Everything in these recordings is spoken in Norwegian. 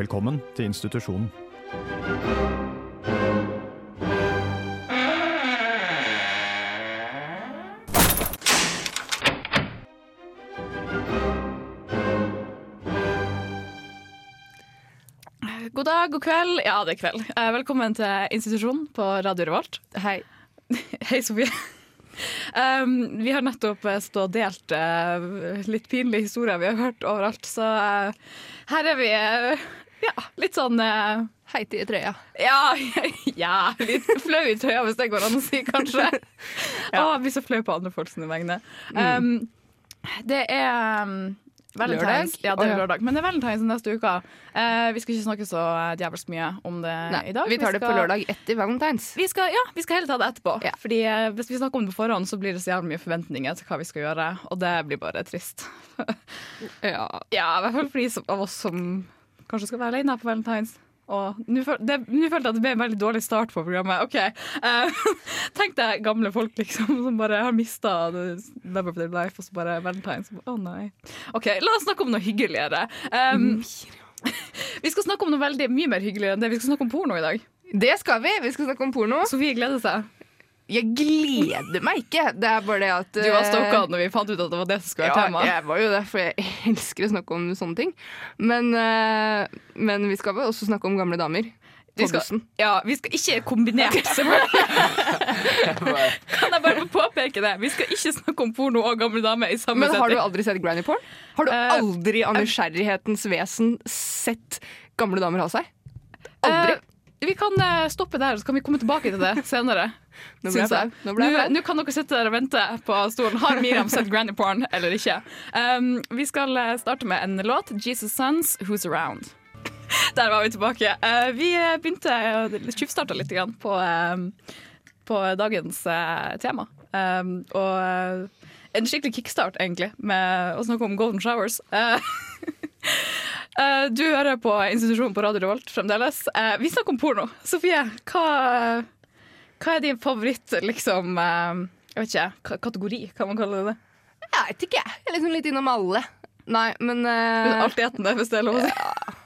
Velkommen til institusjonen. God dag, god kveld. Ja, det er kveld. Eh, Velkommen til institusjonen på Radio Revolt. Hei. Hei, Sofie. Um, vi har nettopp eh, stått og delt uh, litt pinlige historier vi har hørt overalt, så uh, her er vi eh, ja, litt sånn uh, heit i trøya. ja, ja, litt flau i trøya, hvis det går an å si, kanskje. Å, jeg blir så flau på andre folks vegne. Um, det er um, Valentine's. Lørdag? Ja, det er lørdag. Men det er Valentine's neste uke. Uh, vi skal ikke snakke så eh, djevelsk mye om det Nei, i dag. vi tar det på lørdag etter Valentine's. Vi skal, ja, vi skal heller ta det etterpå. Ja. Fordi uh, Hvis vi snakker om det på forhånd, så blir det så jævlig mye forventninger til hva vi skal gjøre. Og det blir bare trist. Ja. Ja, i hvert fall for de av oss som kanskje skal være alene på Valentine's. Nå føl- følte jeg at det ble en veldig dårlig start på programmet. Ok, uh, Tenk deg gamle folk liksom som bare har mista love of their life, og så bare Valentine's. Å nei. Ok, La oss snakke om noe hyggeligere. Um, vi skal snakke om noe veldig mye mer hyggeligere enn det. Vi skal snakke om porno i dag. Det skal vi. Vi skal snakke om porno. Sofie gleder seg. Jeg gleder meg ikke. Det er bare det at Du var stokka når vi fant ut at det var det som skulle være Ja, tema. jeg var jo det, for jeg elsker å snakke om sånne ting. Men, eh, men vi skal vel også snakke om gamle damer. Vi skal, ja, vi skal ikke kombinert, selvfølgelig. Kan jeg bare få påpeke det? Vi skal ikke snakke om porno og gamle damer i samme Men har du aldri sett granny porn? Har du Eh, aldri av nysgjerrighetens vesen sett gamle damer ha seg? Aldri. Eh, vi kan eh, stoppe der, så kan vi komme tilbake til det senere. Nå ble jeg Nå ble jeg Nå nå kan dere sitte der og vente på stolen. Har Miriam sett Granny Porn eller ikke? Um, vi skal eh, starte med en låt. 'Jesus Sons Who's Around'. Der var vi tilbake. Uh, vi begynte å tjuvstarte litt på, um, på dagens uh, tema. Um, og uh, en skikkelig kickstart, egentlig, med å snakke om golden showers. Eh, du hører på institusjonen på Radio Revolt fremdeles. Eh, vi snakker om porno. Sofie, hva, hva er din favoritt, liksom eh, Jeg vet ikke, kategori, kan man kalle det det? Jeg vet ikke. Jeg er liksom litt innom alle. Nei, men eh, Altetende, hvis det er lov å si.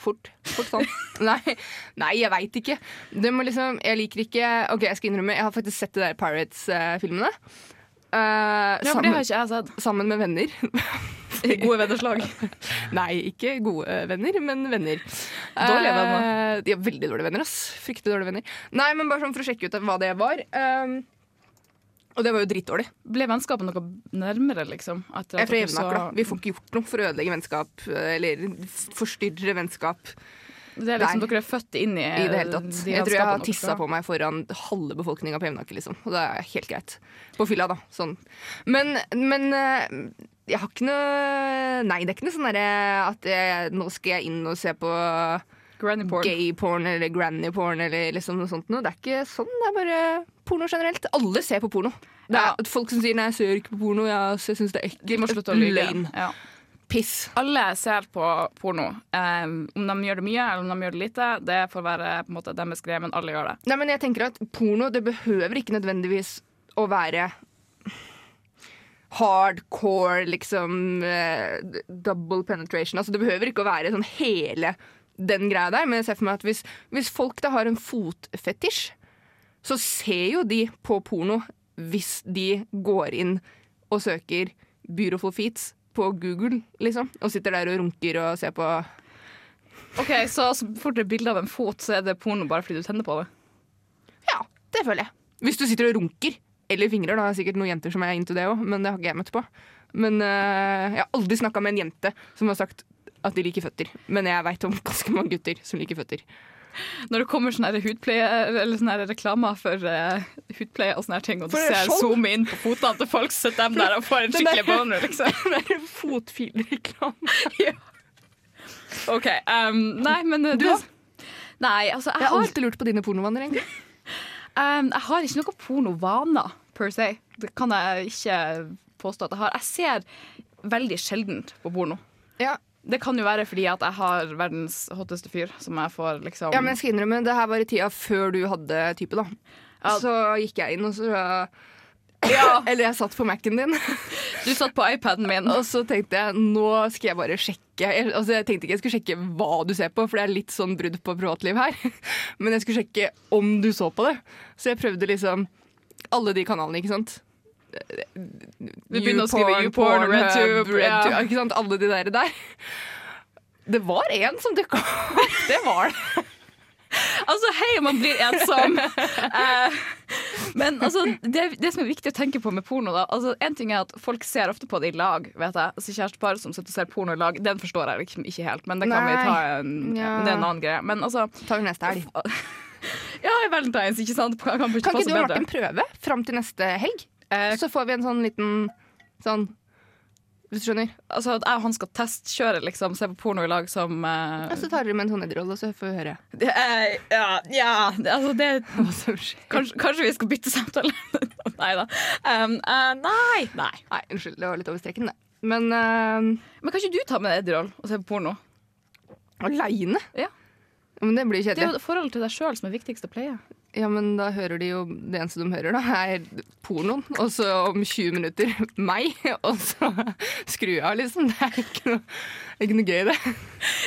Fort. Fort sånn. nei, nei, jeg veit ikke. Det må liksom, jeg liker ikke Ok, jeg skal innrømme, jeg har faktisk sett de der Pirates-filmene. Eh, Ja, for det har ikke jeg sett. sammen med venner. gode gode vederslag. Nei, ikke gode venner, men venner. Dårlige venner. Uh, er veldig dårlige venner. ass Fryktelig dårlige venner. Nei, men bare sånn for å sjekke ut hva det var. Um, og det var jo dritdårlig. Ble vennskapet noe nærmere, liksom? etter Jeg er fra Jevnaker, da. Vi får ikke gjort noe for å ødelegge vennskap eh, eller forstyrre vennskap Det er liksom Nei. dere er født inn i i det hele tatt. de Jeg tror jeg har tissa på meg foran halve befolkninga på Jevnaker, liksom. Og det er helt greit. På fylla, da. Sånn. Men, men eh, jeg har ikke noe Nei, det er ikke noe sånn derre at jeg, nå skal jeg inn og se på Granny porn. gay porn eller granny porn eller liksom noe sånt noe. Det er ikke sånn, det er bare porno generelt. Alle ser på porno. Det er Ja. Folk som sier 'nei, jeg ser ikke på porno', jeg syns det er ekkelt. De må slutte å lyve. Løgn. Ja. Piss. Alle ser på porno. Eh, om de gjør det mye eller om de gjør det lite, det får være på en måte deres greie, men alle gjør det. Nei, men jeg tenker at porno det behøver ikke nødvendigvis å være hardcore, liksom eh, double penetration. Altså, det behøver ikke å være sånn hele den greia der. Men jeg ser for meg at hvis, hvis folk da har en fotfetisj, så ser jo de på porno hvis de går inn og søker 'beautiful feets' på Google, liksom. Og sitter der og runker og ser på Ok, Så så fort det er bilde av en fot, så er det porno bare fordi du tenner på det? Ja, det føler jeg. Hvis du sitter og runker, eller fingrer, da er det sikkert noen jenter som er into det òg, men det har ikke jeg møtt på. Men uh, jeg har aldri snakka med en jente som har sagt at de liker føtter. Men jeg veit om ganske mange gutter som liker føtter. Når det kommer sånne her hudpleie Eller sånne reklamer for uh, hudpleie og sånne ting, og du er ser sånn. zoome inn på fotene til folk, så sitter de der og får en skikkelig boner, liksom. Det er en fotfilreklame. Ja. OK. Um, nei, men uh, Du, da? Nei, altså, jeg Jeg har alltid lurt på dine pornovanner, egentlig. um, jeg har ikke noen pornovaner, per se. Det kan jeg ikke påstå at jeg har. Jeg ser veldig sjelden på porno. Ja. Det kan jo være fordi at jeg har verdens hotteste fyr, som jeg får liksom ja, men jeg skal innrømme, det her var i tida før du hadde type, da. Ja. Så gikk jeg inn, og så Ja. Eller jeg satt på Mac-en din. Du satt på iPaden min. Og så tenkte jeg nå skal jeg bare sjekke. Jeg, altså jeg tenkte ikke jeg skulle sjekke hva du ser på, for det er litt sånn brudd på privatliv her. Men jeg skulle sjekke om du så på det. Så jeg prøvde liksom alle de kanalene, ikke sant. Du begynner å skrive YouPorn, RedTube, Red ja. Ikke sant? Alle de der der. Det var én som dukka opp. Det var det. Altså, hei, man blir ensom. Eh, men altså, det, det som er viktig å tenke på med porno, da altså, En ting er at folk ser ofte på det i lag. vet jeg altså, Kjærestepar som sitter og ser porno i lag, den forstår jeg liksom ikke helt. Men det kan vi ta en, Ja. det er en annen greie. Men altså vi neste helg. Ja, i Valentines, ikke sant? Kan, kan, Kan ikke du ha vært en prøve fram til neste helg? Eh, Så får vi en sånn liten sånn Hvis du skjønner? altså at jeg og han skal testkjøre, liksom, se på porno i lag som eh, Og så tar dere med en sånn Eddie-rolle, så får vi høre det er, ja, ja, altså det. Kanskje, kanskje vi skal bytte samtale? nei da. Um, uh, nei, nei. Nei, unnskyld, det var litt over streken, det. Men uh, Men kan ikke du ta med Eddie Roll og se på porno? aleine? Ja. Men det blir kjedelig. Det er jo forholdet til deg sjøl som er viktigst å pleie. Ja, men da hører de jo Det eneste de hører, da, er pornoen. Og så om 20 minutter meg, og så skru av, liksom. Det er ikke noe, ikke noe gøy, det.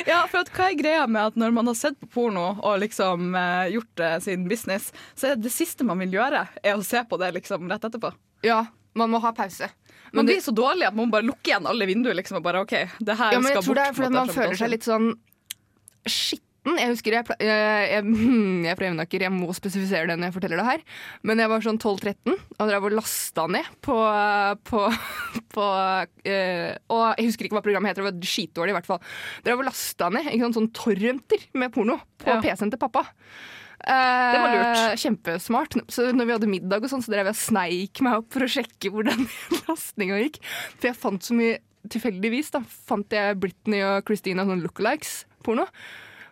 Ja, for at hva er greia med at når man har sett på porno og liksom eh, gjort det sin business, så er det, det siste man vil gjøre, er å se på det liksom rett etterpå. Ja, man må ha pause. Man Men det, blir så dårlig at man bare lukker igjen alle vinduer liksom, og bare OK, det her ja, men skal jeg tror bort. det er fordi man føler seg litt sånn skitten. Jeg husker jeg, jeg, jeg, jeg er fra Jevnaker, jeg må spesifisere det når jeg forteller det her. Men jeg var sånn 12-13 og drev og lasta ned på, på, på eh, Og jeg husker ikke hva programmet heter, det var skitdårlig i hvert fall. Drev og lasta ned ikke sant, sånn torrenter med porno på Ja. PC-en til pappa. Eh, Det var lurt. Kjempesmart. Så når vi hadde middag, og sånn, så drev jeg og sneik meg opp for å sjekke hvordan lastninga gikk. For jeg fant så mye Tilfeldigvis da, fant jeg Britney og Christina sånn lookalikes-porno.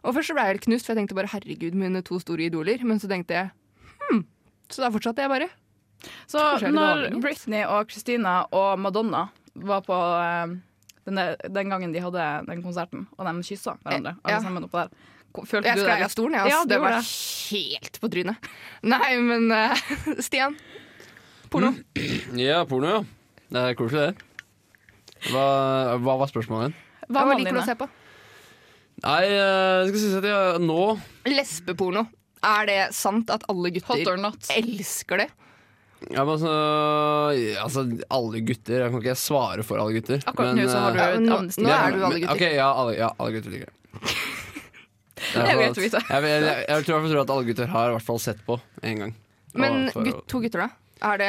Og først så ble jeg helt knust, for jeg tenkte bare herregud, mine to store idoler. Men så tenkte jeg hm. Så da fortsatte jeg bare. Så jeg når. Britney og Christina og Madonna var på eh, den, den gangen de hadde den konserten, og de kyssa hverandre alle ja. sammen oppå der, følte Jeg du deg det? av stolen, jeg. Ja, det var helt på trynet. Nei, men uh, Stian. Porno. Ja, porno, ja. Det er koselig, det. Hva, hva var spørsmålet? Hva Hva liker du å se på? Nei, jeg skal si at jeg nå Lesbeporno. Er det sant at alle gutter elsker det? ja, men altså, altså, alle gutter Jeg kan ikke svare for alle gutter. Akkurat nå så har du eh, Ja, nå- nå er du alle men- gutter. Ok, ja, alle, ja, alle gutter liker det. Er. Jeg, vil- jeg, jeg, tror, jeg tror at alle gutter har i hvert fall sett på en gang. Men for gutt, to gutter, da? Er det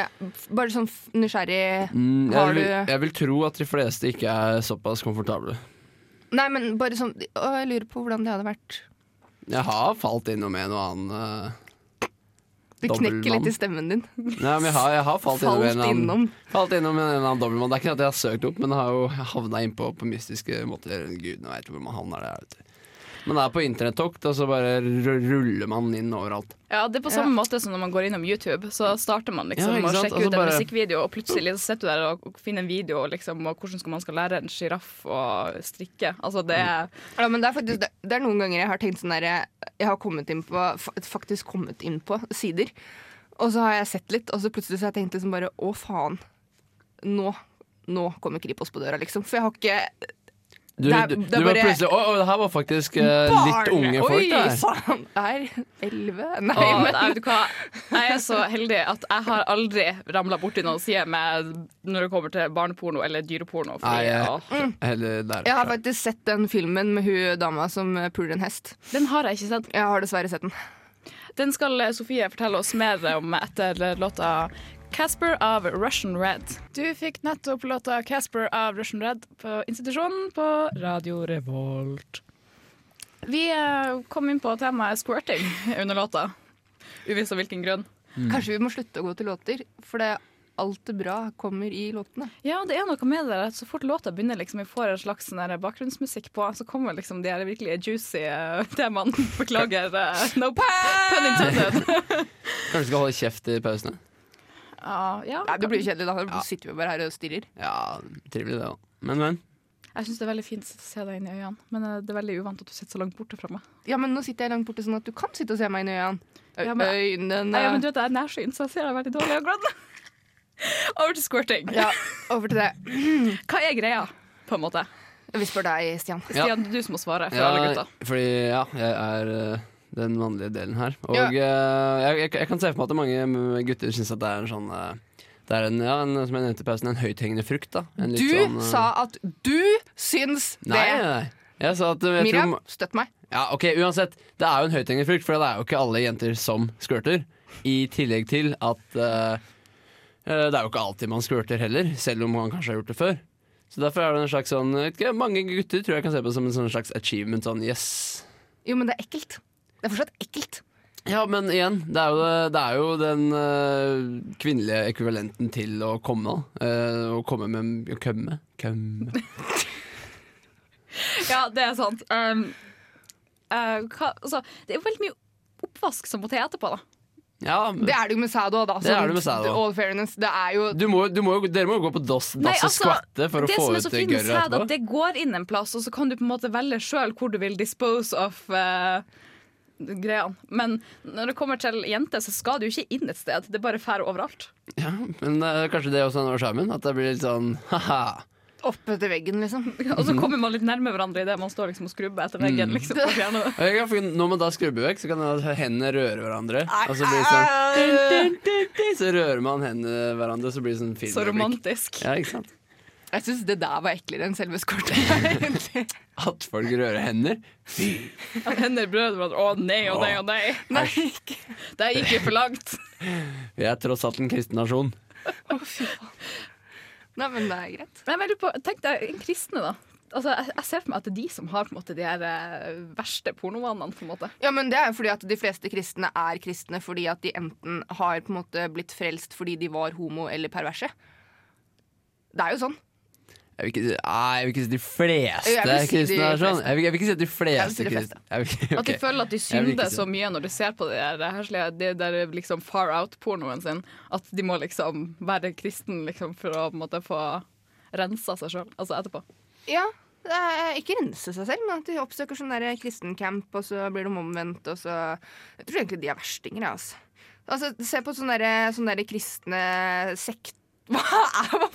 bare sånn nysgjerrig Mm, jeg, Har vil, du- jeg vil tro at de fleste ikke er såpass komfortable. Nei, men bare sånn Å, jeg lurer på hvordan det hadde vært. Jeg har falt innom en og annen uh, Det knekker litt i stemmen din. Nei, men jeg har, jeg har falt, innom en Falt annen. Falt innom en annen dobbeltmann. Det er ikke at jeg har søkt opp, men jeg har jo havna innpå på mystiske måter. Gud, nå vet jeg hvor man havner der. Vet du. Men det er på internettokt, og så bare ruller man inn overalt. Ja, det er på samme måte som når man går innom YouTube. Så starter man liksom Ja, å sjekke Altså ut en bare- musikkvideo, og plutselig så sitter du der og finner en video liksom, og hvordan skal man skal lære en sjiraff å strikke. Altså det er Ja, men det er, faktisk, det, er noen ganger jeg har tenkt sånn der Jeg har kommet inn på, faktisk kommet inn på sider, og så har jeg sett litt, og så plutselig så har jeg tenkt liksom bare Å, faen. Nå, nå kommer Kripos på døra, liksom. For jeg har ikke Du, Det er- du, det er du var bare- plutselig Å, å, det her var faktisk eh, litt unge folk. Oi, der. sann! Er elleve? Nei, Å, men nei, vet du hva? Jeg er så heldig at jeg har aldri ramla borti noen sider med når det kommer til barneporno eller dyreporno. Fordi, Nei, jeg, åh, heller der. jeg har faktisk sett den filmen med hun dama som eh, puler en hest. den har jeg ikke sett. Jeg har dessverre sett den. Den skal eh, Sofie fortelle oss mer om etter låta Casper av Russian Red. Du fikk nettopp låta Casper av Russian Red på institusjonen på Radio Revolt. Vi eh, kom inn på temaet squirting under låta. Uvisst av hvilken grunn. Kanskje vi må slutte å gå til låter, for det alt det bra kommer i låtene. Ja, det er noe med det at så fort låta begynner, liksom, vi får en slags sånn bakgrunnsmusikk på, så kommer liksom de her virkelig juicy eh, temaene. Beklager. eh, no pun intended. Kanskje vi skal holde kjeft i pausene? Ja, ja. Nei, det blir jo kjedelig, da. Da Ja. sitter vi bare her og stirrer. Ja, trivelig det, da. Men, men. Jeg syns det er veldig fint å se deg inn i øynene, men eh, det er veldig uvant at du sitter så langt borte fra meg. Ja, men nå sitter jeg langt borte sånn at du kan sitte og se meg inn i øynene. Ja, men- Øynene ja, men du vet, Jeg er nærsynt, så jeg ser deg veldig dårlig akkurat nå. Over til squirting. Ja, over til det. Hva er greia, på en måte? Vi spør deg, Stian. Ja. Stian, du som må svare for alle gutta. fordi ja, jeg er eh, den vanlige delen her. Og Ja. eh, jeg, jeg, kan se for meg at mange gutter syns at det er en sånn eh, Det er en, ja, en, som jeg nevnte i pausen, en høythengende frukt. da en Du sånn, eh, sa at du syns det! nei, nei. Jeg sa at eh, jeg Miriam, tror, støtt meg. ja, ok, Uansett, det er jo en høythengende frukt, for det er jo ikke alle jenter som squirter. I tillegg til at eh, eh, det er jo ikke alltid man squirter heller, selv om man kanskje har gjort det før. Så Derfor er det en slags sånn Mange gutter tror jeg kan se på det som en sånn slags achievement. Sånn yes, Jo, men det er ekkelt. Det er fortsatt ekkelt. Ja, men igjen, det er jo, det, det er jo den øh, kvinnelige ekvivalenten til å komme. da. Eh, å komme med å kømme. Kømme. Ja, det er sant. Um, uh, hva, altså, det er jo veldig mye oppvask som må til etterpå, da. Ja, Det er det jo med sæd òg, da. Det er det med sæd også. All fairness. Det er jo du må, du må, dere må jo gå på dass, og altså, skvatte for å det få som ut gørret etterpå. det går inn en plass, og så kan du på en måte velge sjøl hvor du vil dispose of eh, greiene. Men når det kommer til jenter, så skal du ikke inn et sted. Det bare fær overalt. Ja, men uh, kanskje det er også er noe av sjarmen? At det blir litt sånn ha-ha. oppe til veggen, liksom. Og så kommer man litt nærme hverandre idet man står liksom og skrubber etter veggen. Mm. Liksom, Når man da skrubber vekk, så kan hendene røre hverandre. Og så blir det sånn dun, dun, dun, dun, Så rører man hendene hverandre, så blir det sånn Så romantisk. Ja, ikke sant? Jeg syns det der var eklere enn selve squirten. At folk rører hender. At hender brød hverandre. Å nei og nei og nei. Nei, ikke Det gikk for langt. Vi er tross alt en kristen nasjon. Å, fy faen. Nei, men det er greit. Men jeg på, tenk deg en kristne, da. Altså, jeg, jeg ser for meg at det er de som har på en måte, de her eh, verste pornovanene. på en måte. Ja, men Det er jo fordi at de fleste kristne er kristne fordi at de enten har på en måte blitt frelst fordi de var homo eller perverse. Det er jo sånn. Jeg vil ikke, nei, jeg vil ikke si de fleste kristne er sånn. Jeg vil, jeg vil ikke si at de fleste de kristne vil At de føler at de synder si så mye når de ser på det der, herslige, det der liksom far out-pornoen sin, at de må liksom være kristen liksom, for å på en måte få rensa seg sjøl altså etterpå. Ja, ikke rense seg selv, men at de oppsøker sånn der kristencamp, og så blir de omvendt, og så Jeg tror egentlig de er verstinger, jeg, altså. altså. Se på sånne, der, sånne der kristne sekt... Hva er hva?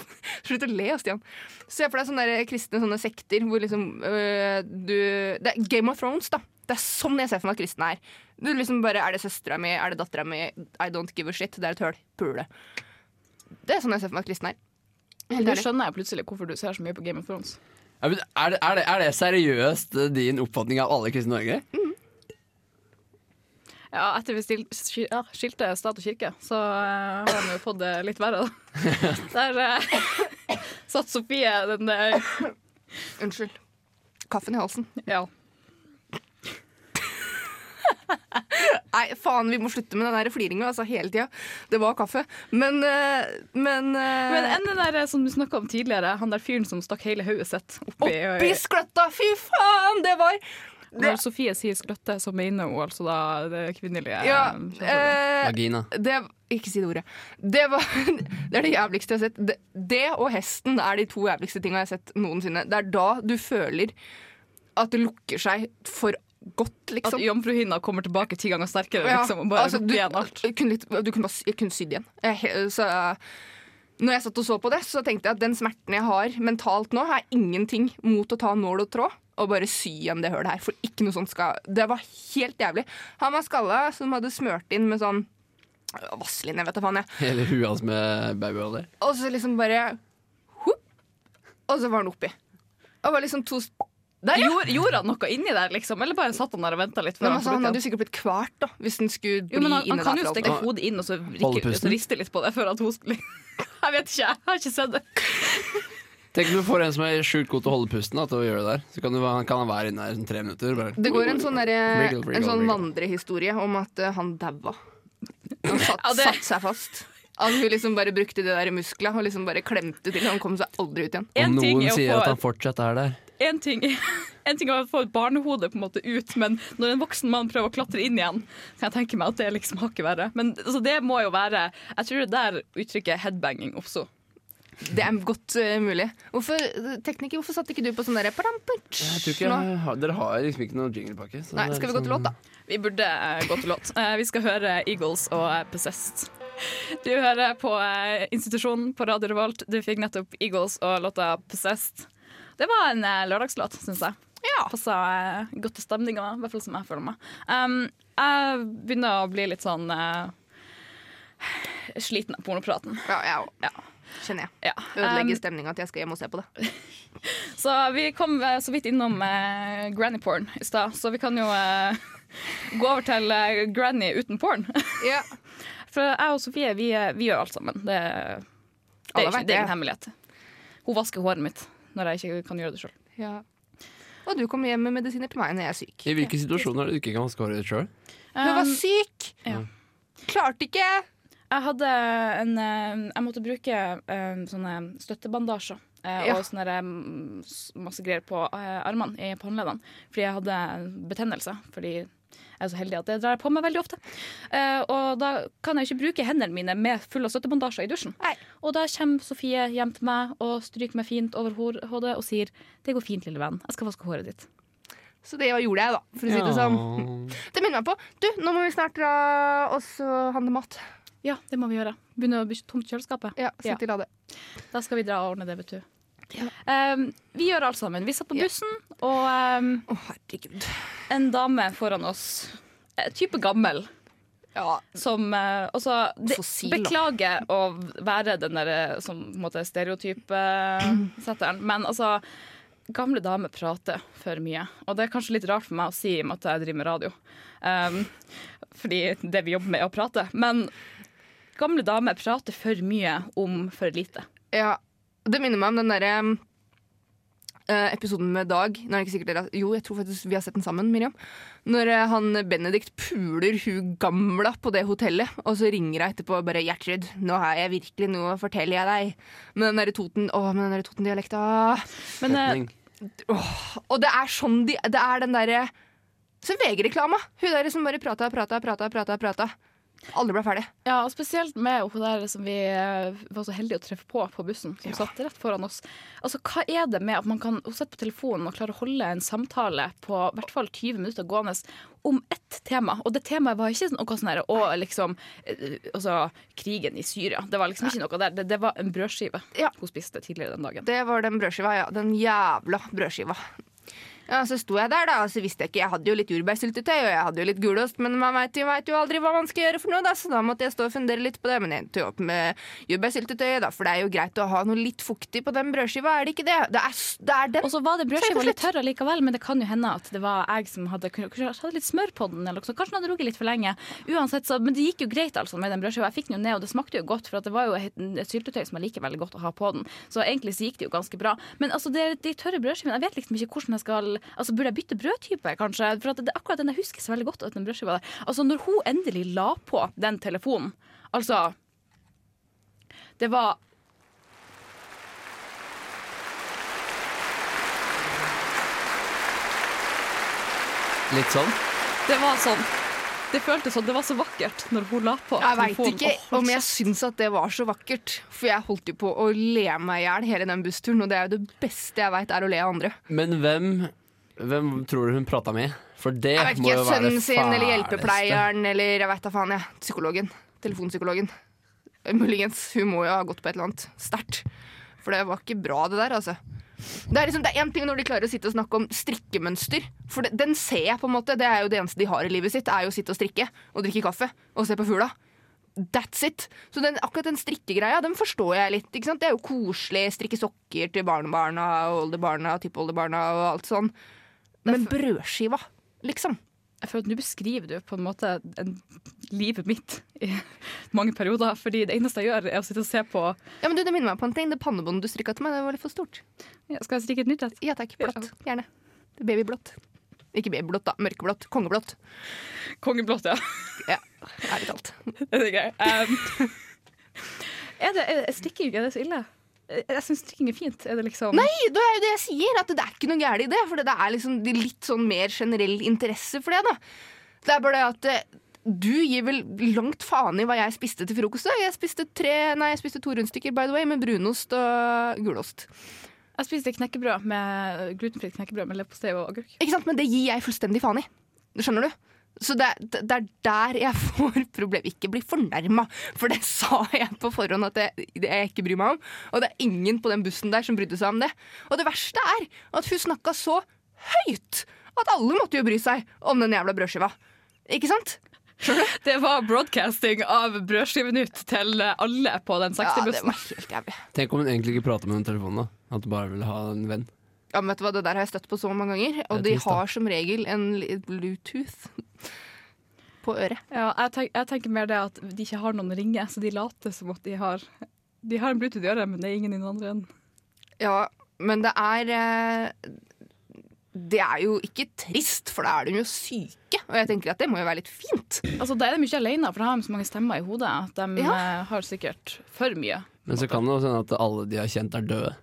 Slutt å le, Stian. Se for deg sånne der kristne sånne sekter hvor liksom øh, du Det er Game of Thrones, da. Det er sånn jeg ser for meg at kristne er. Du liksom bare, Er det søstera mi? Er det dattera mi? I don't give a shit. Det er et høl. Pule. Det er sånn jeg ser for meg at kristne er. Helt ærlig. skjønner jeg plutselig hvorfor du ser så mye på Game of Thrones. Ja, men er, det, er, det, er det seriøst eh, din oppfatning av alle kristne i Norge? Ja, etter vi stil, skil, ja, skilte stat og kirke, så eh, har de jo fått det litt verre, da. Der eh, satt Sofie, den der Unnskyld. Kaffen i halsen. Ja. Nei, faen, vi må slutte med den der fliringa altså, hele tida. Det var kaffe. Men eh, Men, eh, Men enn den der som du snakka om tidligere, han der fyren som stakk hele hodet sitt oppi oppi skløtta! Fy faen! Det var Når Sofie sier skløtte, så mener hun altså da det kvinnelige Ja. eh, Vagina. det Ikke si det ordet. Det, var, det er det jævligste jeg har sett. Det, det og hesten er de to jævligste tinga jeg har sett noensinne. Det er da du føler at det lukker seg for godt, At liksom. jomfruhinna kommer tilbake ti ganger sterkere, Ja, liksom, og bare altså, du, igjen alt. Kunne, litt, du kunne bare, jeg kunne sydd igjen. Jeg, så, når jeg satt og så på det, så tenkte jeg at den smerten jeg har mentalt nå, er ingenting mot å ta nål og tråd og bare sy igjen det hølet her. For ikke noe sånt skal Det var helt jævlig. Han var skalla, som hadde smørt inn med sånn øh, Vazelin, jeg vet da faen, jeg. Hele huet hans med babyolje. Og så liksom bare hopp, Og så var han oppi. Og var liksom to Der, ja! Gjorde, gjorde han noe inni der, liksom? Eller bare satt han der og venta litt? Men han altså, han hadde jo sikkert blitt kvalt da hvis den skulle bli Jo, men han, han inne kan der jo stikke hodet inn og så, Holde rikke, så riste litt på det før at hun skulle Jeg vet ikke, jeg har ikke sett det. Tenk om du får en som er sjukt god til å holde pusten, da, til å gjøre det der. Så kan, du, kan han være inne her i sånn tre minutter. Bare. Det går en sånn, wriggle, en sånn vandrehistorie om at uh, han daua. Han satt, Ja, satt seg fast. At hun liksom bare brukte det der muskla og liksom bare klemte til. Han kom seg aldri ut igjen. Og En ting noen er sier at han fortsatt er der. en ting, en ting er å få et barnehode på en måte ut, men når en voksen mann prøver å klatre inn igjen, kan jeg tenke meg at det liksom har ikke verre. Men altså, det må jo være Jeg tror det der uttrykket 'headbanging' oppsto. Det er godt uh, mulig. Hvorfor, tekniker, hvorfor satte ikke du på sånn derre Dere har liksom ikke noen jinglepakke. så Nei, skal vi gå til liksom- låt, da? Vi burde uh, gå til låt. Uh, vi skal høre Eagles og Possessed. Du hører på institusjonen på Radio Revolt. Du fikk nettopp Eagles og låta 'Possessed'. Det var en lørdagslåt, syns jeg. Ja. Passa godt til stemninga, i hvert fall som jeg føler meg. Um, jeg begynner å bli litt sånn eh, sliten av pornopraten. Ja, jeg òg. Ja. Kjenner jeg. Ja. Ødelegger Um, stemninga til jeg skal hjem og se på det. så vi kom uh, så vidt innom uh, granny porn i stad, så vi kan jo uh, gå over til granny uten porn. Ja. For jeg og Sofie, vi, vi gjør alt sammen. Det, det, er, ikke, vet det er ingen hemmelighet. Hun vasker håret mitt når jeg ikke kan gjøre det sjøl. Ja. Og du kommer hjem med medisiner til meg når jeg er syk. I hvilke situasjoner er det du ikke kan vaske håret ditt sjøl? Hun var syk! ja. Klarte ikke! Jeg hadde en eh, Jeg måtte bruke eh, sånne støttebandasjer. eh, Ja. Og sånne mm, masse greier på armene, i- på håndleddene. Fordi jeg hadde betennelse. Fordi jeg er så heldig at det drar jeg på meg veldig ofte. Eh, og da kan jeg ikke bruke hendene mine med full av støttebandasjer i dusjen. Nei. Og da kommer Sofie hjem til meg og stryker meg fint over hodet og sier 'Det går fint, lille venn. Jeg skal vaske håret ditt'. Så det gjorde jeg, da. For å si det sånn. Det minner meg på Du, nå må vi snart dra og så handle mat. Ja, det må vi gjøre. Begynner å bli tomt kjøleskapet. Ja. Sett i lade. Da skal vi dra og ordne det, vet du. Ja. Um, vi gjør alt sammen. Vi satt på Ja. bussen, og um, oh, herregud. en dame foran oss, eh, type gammel, Ja. som uh, altså, de, Beklager å være den der eh, som måte stereotypesetteren, men altså Gamle damer prater for mye, og det er kanskje litt rart for meg å si i og med at jeg driver med radio. Um, fordi det vi jobber med, er å prate. Men gamle damer prater for mye om for lite. ja. Det minner meg om den derre eh, episoden med Dag. Nå er det ikke sikkert dere Jo, jeg tror faktisk vi har sett den sammen, Miriam. Når eh, han Benedikt puler hun gamla på det hotellet, og så ringer hun etterpå og bare 'Gjertrud, nå har jeg virkelig noe å fortelle jeg deg'. Med den derre Toten, å, med den der Toten-dialekta. Men eh, Setning. Og det er sånn de Det er den derre Så VG-reklama. Hun der som bare prata, prata, prata, prata. prata. Alle ble ferdig. Ja, og spesielt med hun der som vi eh, var så heldige å treffe på på bussen, som Ja. satt rett foran oss. Altså, Hva er det med at man kan sitte på telefonen og klare å holde en samtale på i hvert fall 20 minutter gående om ett tema? Og det temaet var ikke noe sånn her og liksom eh, Altså, krigen i Syria. Det var liksom ikke noe der. Det, det var en brødskive Ja. hun spiste tidligere den dagen. Det var den brødskiva, ja. Den jævla brødskiva. Ja, Så sto jeg der, da, og så visste jeg ikke Jeg hadde jo litt jordbærsyltetøy og jeg hadde jo litt gulost, men man veit jo, vet jo aldri hva man skal gjøre for noe, da, så da måtte jeg stå og fundere litt på det. Men jeg endte jo opp med jordbærsyltetøy, da, for det er jo greit å ha noe litt fuktig på den brødskiva, er det ikke det? Det er, det er den. Og så var det brødskiva litt tørr likevel, men det kan jo hende at det var jeg som hadde, kanskje hadde litt smør på den. Eller noe sånt. Kanskje den hadde ligget litt for lenge. Uansett, så, Men det gikk jo greit altså med den brødskiva. Jeg fikk den jo ned, og det smakte jo godt, for det var jo et, et syltetøy som jeg liker veldig godt å ha på den. Så egentlig så gikk det jo ganske bra. Men altså, det, de tørre brødskivene, jeg vet liksom ikke hvordan jeg skal Altså, Burde jeg bytte brødtype, kanskje? For at det, akkurat den jeg husker så veldig godt. At den brødskiva der. Altså, når hun endelig la på den telefonen, altså Det var Litt sånn. Det var sånn. Det føltes sånn. Det var så vakkert når hun la på. Jeg veit ikke om jeg syns at det var så vakkert, for jeg holdt jo på å le meg i hjel hele den bussturen, og det er jo det beste jeg veit, er å le av andre. Men hvem, hvem tror du hun prata med? For det Jeg vet må ikke, jo være det Sønnen sin eller hjelpepleieren eller jeg vet da faen, jeg. Psykologen. Telefonpsykologen. Muligens. Hun må jo ha gått på et eller annet sterkt. For det var ikke bra, det der, altså. Det er liksom, det er én ting når de klarer å sitte og snakke om strikkemønster. For det, den ser jeg, på en måte. Det er jo det eneste de har i livet sitt. er jo å sitte og strikke og drikke kaffe og se på fugla. That's it. Så den, akkurat den strikkegreia den forstår jeg litt. Det er jo koselig. Strikke sokker til barnebarna og oldebarna og tippoldebarna og alt sånn. Men brødskiva, liksom. Jeg føler at Nå beskriver du på en måte en, livet mitt i mange perioder. Fordi det eneste jeg gjør, er å sitte og se på Ja, men du, Det minner meg på en ting. Det pannebåndet du strikka til meg, det var litt for stort. ja, Skal jeg strikke et nytt et? Ja takk. Blått. Gjerne. Babyblått. Ikke babyblått, da. Mørkeblått. Kongeblått. Kongeblått, ja. Ja, ærlig talt. Det er gøy. Um, er det, er, er det er det så ille? Jeg syns strikking er fint. Er det liksom Nei, det er jo det jeg sier. At det er ikke noe gærent i det. For det er liksom litt sånn mer generell interesse for det. da. Det er bare det at eh, du gir vel langt faen i hva jeg spiste til frokost. Jeg spiste, tre, nei, jeg spiste to rundstykker by the way, med brunost og gulost. Jeg spiste knekkebrød med glutenfritt knekkebrød med leverpostei og agurk. Ikke sant? Men det gir jeg fullstendig faen i. Skjønner du? Så det, det er der jeg får problem. Ikke bli fornærma, for det sa jeg på forhånd at jeg, jeg ikke bryr meg om. Og det er ingen på den bussen der som brydde seg om det. Og det verste er at hun snakka så høyt at alle måtte jo bry seg om den jævla brødskiva. Ikke sant? Det var broadcasting av Brødskivenytt til alle på den Ja, det 60-bussen. var helt jævlig. Tenk om hun egentlig ikke prater med den telefonen. da At hun bare ville ha en venn. Ja, men vet du hva, Det der har jeg støtt på så mange ganger. Og de trist, har som regel en Bluetooth på øret. Ja, jeg, tenk, jeg tenker mer det at de ikke har noen ringer, så de later som at de har De har en Bluetooth i øret, men det er ingen i den andre enden. Ja, men det er eh, Det er jo ikke trist, for da er de jo syke. Og jeg tenker at det må jo være litt fint. Altså, Da er de mye alene, for da har de så mange stemmer i hodet at de Ja. eh, har sikkert for mye. Men så kan det også hende at alle de har kjent, er døde.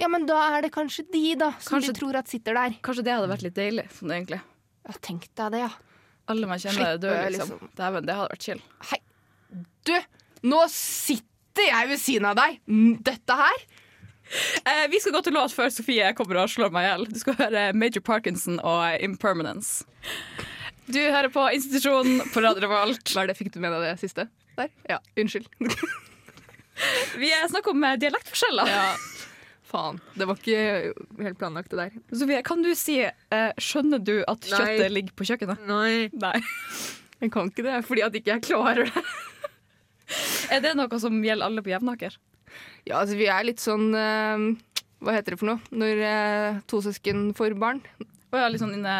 Ja, men da er det kanskje de, da, som Kanskje- de tror at sitter der. Kanskje det hadde vært litt deilig, sånn egentlig. Ja, tenk deg det, ja. Alle man kjenner dør, er døde, liksom. liksom. Dæven, det hadde vært chill. Hei, du! Nå sitter jeg ved siden av deg! Dette her Eh, vi skal gå til låt før Sofie kommer og slår meg i hjel. Du skal høre Major Parkinson og Impermanence. Du hører på Institusjonen på Radio Revolt. Hva er det, Fikk du med deg det siste? Der? Ja, unnskyld. Vi snakker om eh, dialektforskjeller. Ja, faen. Det var ikke helt planlagt, det der. Sofie, kan du si eh, Skjønner du at Nei. kjøttet ligger på kjøkkenet? Nei. Nei. Jeg kan ikke det, fordi at ikke jeg klarer det. Er det noe som gjelder alle på Jevnaker? Ja, altså vi er litt sånn eh, Hva heter det for noe? Når eh, to søsken får barn. Å ja, litt sånn inne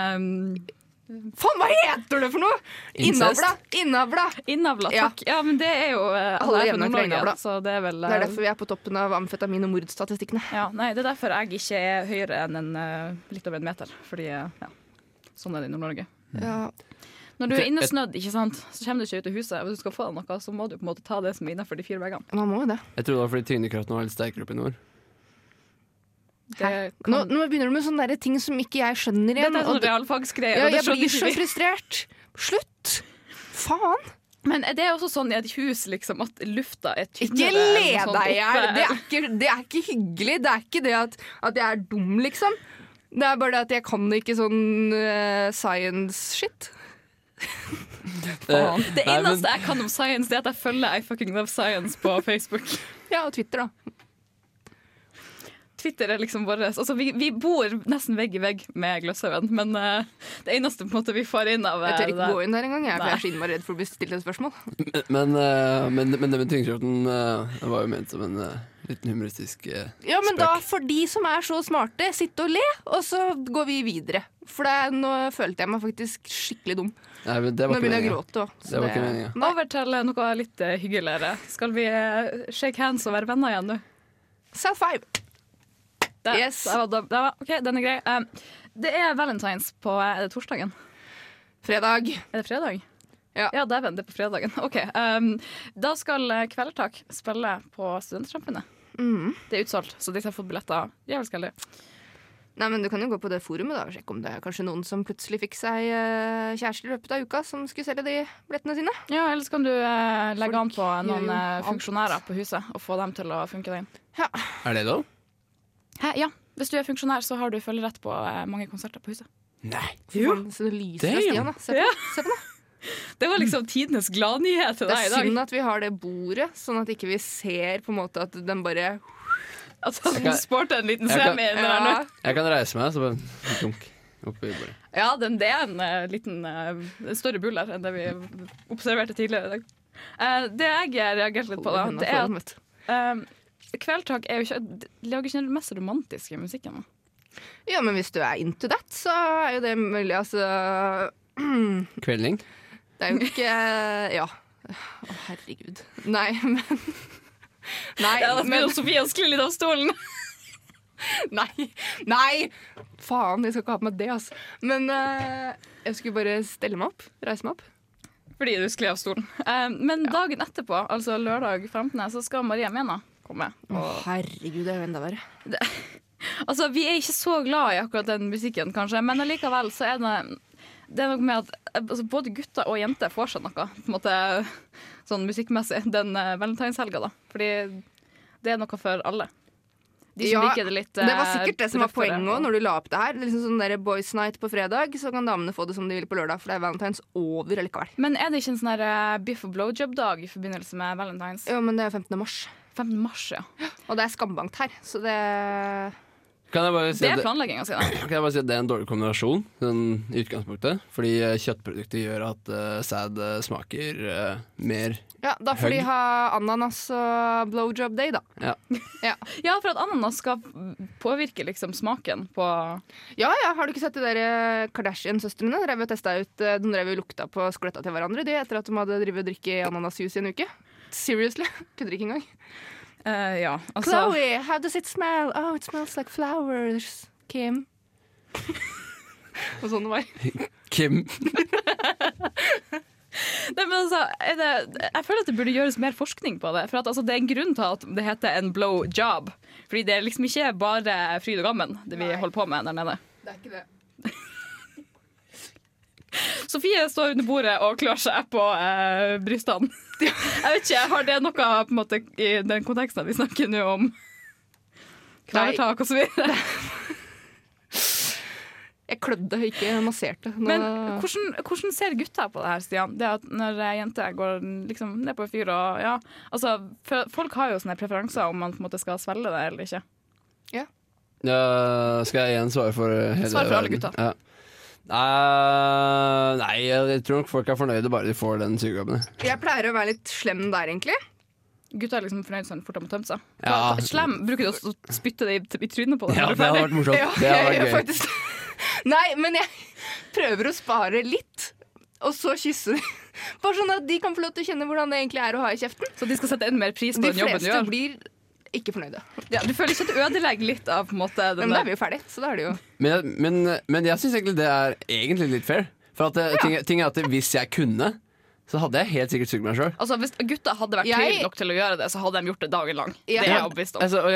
Faen, hva heter det for noe?! Innavla! Innavla! Innavla, takk. Ja. men det er jo eh, Alle er fra er Nord-Norge, så det er vel Det er eh, derfor vi er på toppen av amfetamin- og mordstatistikkene. ja, Nei, det er derfor jeg ikke er høyere enn en, eh, litt over en meter. Fordi, ja, sånn er det i Nord-Norge. Ja. Når du er innesnødd, ikke sant, så kommer du ikke ut av huset. Hvis du skal få deg noe, så må du på en måte ta det som er innafor de fire veggene. Man må jo det. Jeg tror det var fordi tyngdekraften var litt sterkere oppe i nord. Det, kan, Nå, nå begynner du med sånne der ting som ikke jeg skjønner dette igjen. er sånn realfagsgreier. ja, jeg blir så frustrert. Slutt! Faen! Men er det også sånn i et hus liksom, at lufta er tynnere. Ikke le sånn deg i hjel! Det, er ikke- hyggelig. Det er ikke det at, at jeg er dum, liksom. Det er bare det at jeg kan ikke sånn uh, science-shit. Eh, Det nei, men- eneste jeg kan om science, det er at jeg følger I fucking love science på Facebook. Ja, og Twitter, da. Twitter er liksom vår altså, vi, vi bor nesten vegg i vegg med Gløshaugen, men uh, det eneste på en måte vi får inn av eh, Jeg tør ikke der- gå inn der engang, jeg, for jeg er så innmari redd for å bli stilt et spørsmål. Men, uh, men, men det med tyngdekraften uh, var jo ment som en eh, liten humoristisk eh, Ja, men Spøk. da får de som er så smarte, sitte og le, og så går vi videre. For det, er- nå følte jeg meg faktisk skikkelig dum. Nei, men det Nå var ikke begynner jeg å gråte òg. Det var ikke meninga. Over til eh, noe litt eh, hyggeligere. Skal vi eh, shake hands og være venner igjen nå? South Five. Det, Yes. det var, det var, OK, den er grei. Um, det er valentines på eh, er det torsdagen. Fredag. Er det fredag? Ja. ja dæven, det er på fredagen. OK. Um, da skal kveldertak Kvelertak spille på Studentsamfunnet. Mm. Det er utsolgt, så de som har fått billetter, jævlig heldige. Nei, men Du kan jo gå på det forumet da og sjekke om det er kanskje noen som plutselig fikk seg uh, kjæreste i løpet av uka, som skulle selge de billettene sine. Ja, Ellers kan du uh, legge an på noen eh, funksjonærer på huset og få dem til å funke deg inn. Er det lov? Hæ, ja. Hvis du er funksjonær, så har du følgerett på eh, mange konserter på huset. Nei. Jo. Så det lyser av Damn. Stian, da. Se på, Ja. se på det. Det var liksom tidenes gladnyhet til Det deg er i dag. synd at vi har det bordet, sånn at ikke vi ser på en måte at den bare At Jeg du kan- sporter en liten jeg kan- semi inn der nå. ja. Jeg kan reise meg, så bare dunk oppi bordet. Ja, den, det er en eh, liten eh, større bull her enn det vi observerte tidligere i dag. Eh, det jeg reagerte litt på, da, det er at eh, Kveldtak er jo ikke, lager ikke den mest romantiske musikken. Ja, men hvis du er into that, så er jo det mulig, altså Kvelding? Det er jo ikke Ja. Å, herregud. Nei, men Nei, det da men Sofie å skli litt av stolen. Nei! Nei! Faen, jeg skal ikke ha på meg det, altså. Men uh, jeg skulle bare stelle meg opp. Reise meg opp. Fordi du skled av stolen. Uh, men dagen etterpå, altså lørdag 15., så skal Maria Mena komme. oh, herregud, det er jo enda verre. Altså, Vi er ikke så glad i akkurat den musikken, kanskje, men allikevel så er det det er noe med at altså, Både gutter og jenter får seg noe på en måte, sånn musikkmessig den uh, valentinshelga. da. Fordi det er noe for alle. De Ja, liker det litt Det var eh, sikkert det som var poenget òg, når du la opp det her. Det er liksom sånn der Boys Night på fredag, så kan damene få det som de vil på lørdag, for det er valentines over likevel. Men er det ikke en sånn her, eh, biff og blowjob-dag i forbindelse med valentines? Jo, men det er 15. mars, 15. mars, ja. og det er skambankt her, så det Kan jeg bare si Det er planlegginga si, da. kan jeg bare si at det er en dårlig kombinasjon sånn, i utgangspunktet. Fordi eh, kjøttprodukter gjør at uh, sæd eh, smaker uh, mer Ja, da får de ha ananas og blowjob day, da. Ja. Ja. Ja, for at ananas skal påvirke liksom smaken på ja ja, har du ikke sett de der Kardashian-søstrene? Drev og ut De drev og lukta på skletta til hverandre de, etter at de hadde drevet og drikket ananasjuice i en uke. Seriously. Kødder ikke engang. Uh, Ja, altså Chloe, how does it smell? Oh, it smells like flowers. Kim. og sånn det var. Kim. Nei, men altså, er det, jeg føler at det burde gjøres mer forskning på det. For at, altså, Det er en grunn til at det heter en blow job. Fordi det er liksom ikke bare fryd og gammen det vi Nei. holder på med der nede. Det er ikke det. Sofie står under bordet og klør seg på eh, brystene. Jeg vet ikke, Har det noe på en måte, i den konteksten vi snakker nå om Kravetak og så videre? Jeg klødde, ikke masserte. Nå, Men hvordan, hvordan ser gutta på det her, Stian? Det at Når jenter jente går liksom ned på en fyr og ja, altså, Folk har jo sånne preferanser om man på en måte skal svelge det eller ikke. Ja, skal jeg igjen svare for hele Svar for alle gutta. Ja. Eh, nei, jeg tror nok folk er fornøyde bare de får den sugejobben. jeg pleier å være litt slem der, egentlig. Gutta er liksom fornøyd sånn fort de har tømt seg. Ja. Slem, bruker du også å spytte det i, i trynet på dem? Ja, det er hadde vært morsomt. Ja, Det hadde jeg vært gjør gøy. faktisk Nei, men jeg prøver å spare litt, og så kysse de. Bare sånn at de kan få lov til å kjenne hvordan det egentlig er å ha i kjeften. Så de skal sette enda mer pris på De den jobben du fleste blir ikke fornøyde. Ja, du føler ikke at du ødelegger litt av på en måte den Men da er vi jo ferdig, så da er det jo Men, jeg- men, men jeg syns egentlig det er egentlig litt fair. For at ja. ting, ting er at hvis jeg kunne, så hadde jeg helt sikkert sugd meg sjøl. Altså, Hvis gutta hadde vært Jeg- nok til å gjøre det, så hadde de gjort det dagen lang. Ja. Det er jeg overbevist om. Altså, og,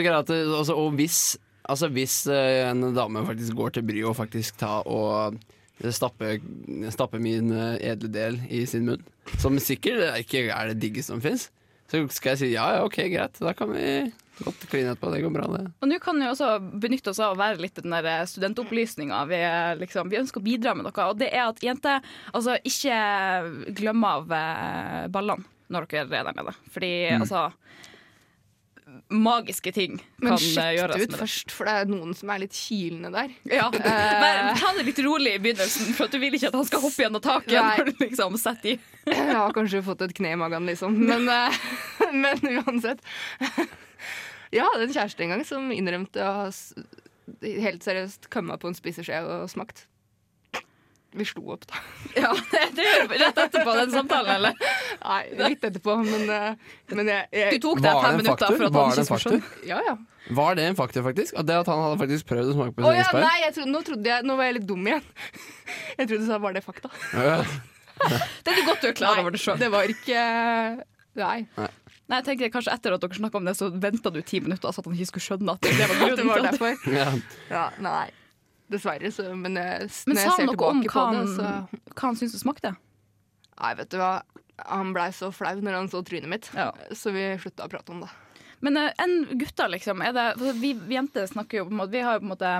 og, at altså, og hvis, altså, hvis eh, en dame faktisk går til bry og faktisk ta og stappe, stappe min eh, edle del i sin munn, som sikkert ikke er det diggeste som fins, så skal jeg si ja, ja, ok, greit, da kan vi godt kline etterpå. Det går bra, det. Og nå kan vi også benytte oss av å være litt den der studentopplysninga. Vi, liksom, vi ønsker å bidra med noe, og det er at jenter altså, ikke glem av eh, ballene når dere er der nede. Fordi altså Magiske ting Men kan eh, sjekk det ut det. først, for det er noen som er litt kilende der. Ja. Men ta det litt rolig i begynnelsen, for du vil ikke at han skal hoppe gjennom taket når du liksom setter i. Jeg har kanskje fått et kne i magen, liksom. Men, eh, men uansett. Jeg hadde en kjæreste en gang som innrømte å ha helt seriøst kommet på en spiseskje og smakt. Vi slo opp, da. Ja, det rett etterpå den samtalen, eller? Nei, litt etterpå, men, eh, men jeg, Du tok deg fem minutter for at Var han det ikke skulle. Ja, ja. Var det en faktor, faktisk? At det at han hadde faktisk prøvd å smake på sin ja, isberg? nei, trodde, nå trodde jeg Nå var jeg litt dum igjen. Jeg trodde du sa var det fakta. Ja. Det er godt du er klar over det sjøl. Det var ikke Nei. Nei, jeg tenker kanskje Etter at dere snakka om det, så venta du ti minutter så at han ikke skulle skjønne at det, var grunnen. det var derfor. Ja. Ja, nei. Dessverre, så Men, jeg, Men når sa jeg han ser noe om tilbake hva på det, han, så hva han syntes det smakte? Nei, vet du hva. Han blei så flau når han så trynet mitt, Ja. så vi slutta å prate om det. Men uh, enn gutter, liksom? Er det, vi, vi jenter snakker jo på en måte Vi har jo på en måte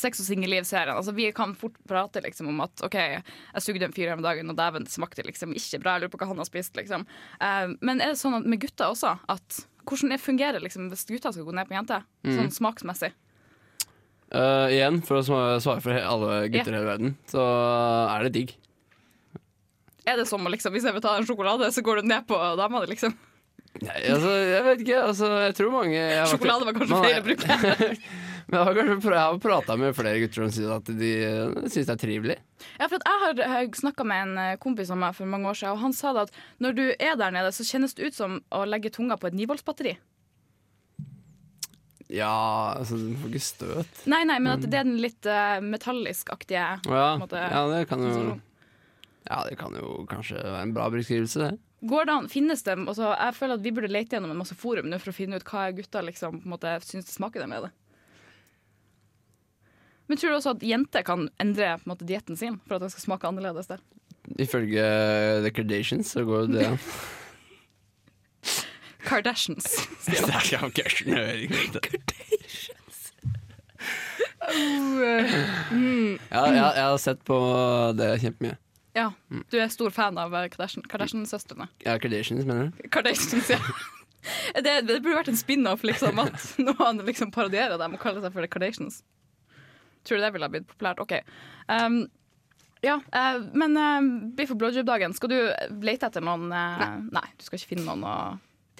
sex og singelliv-serien. Altså, vi kan fort prate liksom om at OK, jeg sugde en fyr her om dagen, og dæven, det smakte liksom ikke bra. Jeg lurer på hva han har spist, liksom. Uh, men er det sånn at med gutter også at hvordan det fungerer liksom, hvis gutter skal gå ned på jenter? Sånn smaksmessig. Eh, igjen, for å svare for alle gutter i hele verden, så er det digg. Er det som å liksom, hvis jeg vil ta en sjokolade, så går du ned på dama di, liksom? Nei, altså, jeg vet ikke. Altså, jeg tror mange jeg har Sjokolade var kanskje feil å bruke. Men jeg har kanskje jeg har prata med flere gutter som sier at de uh, syns det er trivelig. Ja, for at jeg har snakka med en eh, kompis av meg for mange år siden, og han sa det at når du er der nede, så kjennes det ut som å legge tunga på et nivoltsbatteri. Ja, altså, du får ikke støt. Nei, nei, men at det er den litt uh, metallisk-aktige Oh, ja. ja, det kan jo Sånn. Ja, det kan jo kanskje være en bra beskrivelse, det. Går det an, finnes det altså, Jeg føler at vi burde lete gjennom en masse forum nå for å finne ut hva gutta liksom, på en måte, syns det smaker med det. Men tror du også at jenter kan endre på en måte, dietten sin for at den skal smake annerledes der? Ifølge The Kardashians så går det an. Kardashians. Ikke Kardashian, Mm. Ja, jeg, jeg har sett på det kjempemye. Ja, Du er stor fan av eh, Kardashian- Kardashian-søstrene. Ja, Kardashians, mener du? Kardashians, ja. Det, det burde vært en spin-off, liksom, at noen liksom parodierer dem og kaller seg for The Kardashians. Tror du det ville ha blitt populært? OK. Um, ja, uh, men uh, Biff og blowjob-dagen, skal du lete etter noen eh, nei. du skal ikke finne noen å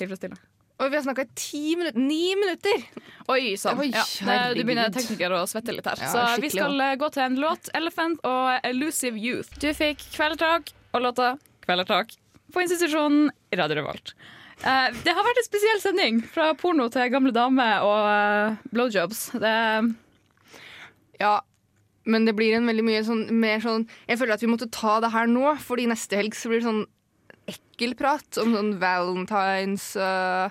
tilfredsstille? Og vi har snakka i ti minutter. Ni minutter! Oi sann. Ja, du begynner tekniker å svette litt her. Ja, så vi skal også. gå til en låt, 'Elephant' og 'Elusive Youth'. Du fikk Kvelertak og låta 'Kvelertak' på institusjonen i Radio Revolt. Uh, det har vært en spesiell sending, fra porno til gamle damer og uh, blowjobs. Det, Ja, men det blir en veldig mye sånn mer sånn Jeg føler at vi måtte ta det her nå, fordi neste helg så blir det sånn ekkel prat om sånn valentines uh,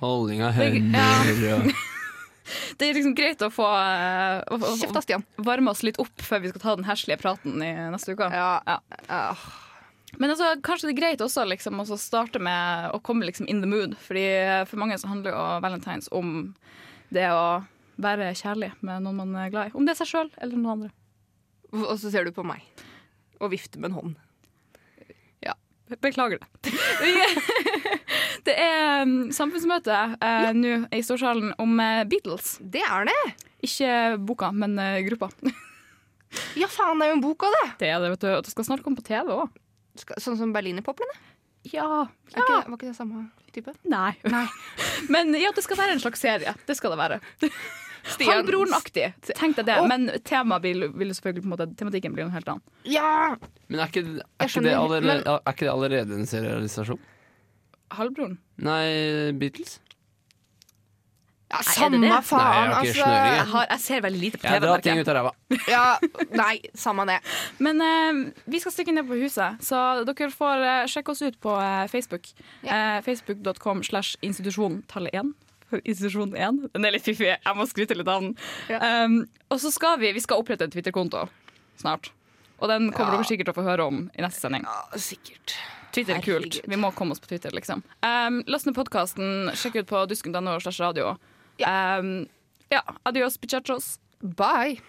Holding av Det- hender og det er liksom greit å få, uh, Kjeft Stian. varme oss litt opp før vi skal ta den heslige praten i neste uke. Ja. Ja. ja. Men altså, kanskje det er greit også liksom, å starte med å komme liksom in the mood. Fordi For mange så handler jo valentines om det å være kjærlig med noen man er glad i. Om det er seg sjøl eller noen andre. Og så ser du på meg og vifter med en hånd. Be- Beklager det. Det er um, samfunnsmøte eh, nå i Storsalen om eh, Beatles. Det er det! Ikke boka, men eh, gruppa. Ja, faen, det er jo en bok av det! Det er det, vet du. Og det skal snart komme på TV òg. Sånn som Berlinerpoplene? Ja. ja. ikke, var ikke det samme type? Nei. Men ja, det skal være en slags serie. Det skal det være. Stian. Halvbroren-aktig. Tenk deg det. Og, Men tema vil, vil selvfølgelig på en måte, tematikken blir noe helt annet. Ja! Men er ikke, er, ikke det allerede, men- er ikke det allerede en serialisasjon? Halvbroren? Nei, Beatles? ja samme det det? faen, Nei, jeg altså. Jeg, har, jeg ser veldig lite på Jeg TV. drar ting ut av ræva. Ja, nei, samme det. Men uh, vi skal stikke ned på huset, så dere får uh, sjekke oss ut på uh, Facebook. Eh, Facebook.com slash institusjon tallet 1. Institusjon 1. Den er litt fiffig, jeg må skryte litt av den. Um, og så skal vi, vi skal opprette en Twitter-konto snart. Og den kommer Ja. dere sikkert til å få høre om i neste sending. Ja, sikkert. Twitter er kult. Vi må komme oss på Twitter, liksom. Um, Last ned podkasten. Sjekk ut på dusken.no slash radio. Um, ja, adios, bichachos. Bye.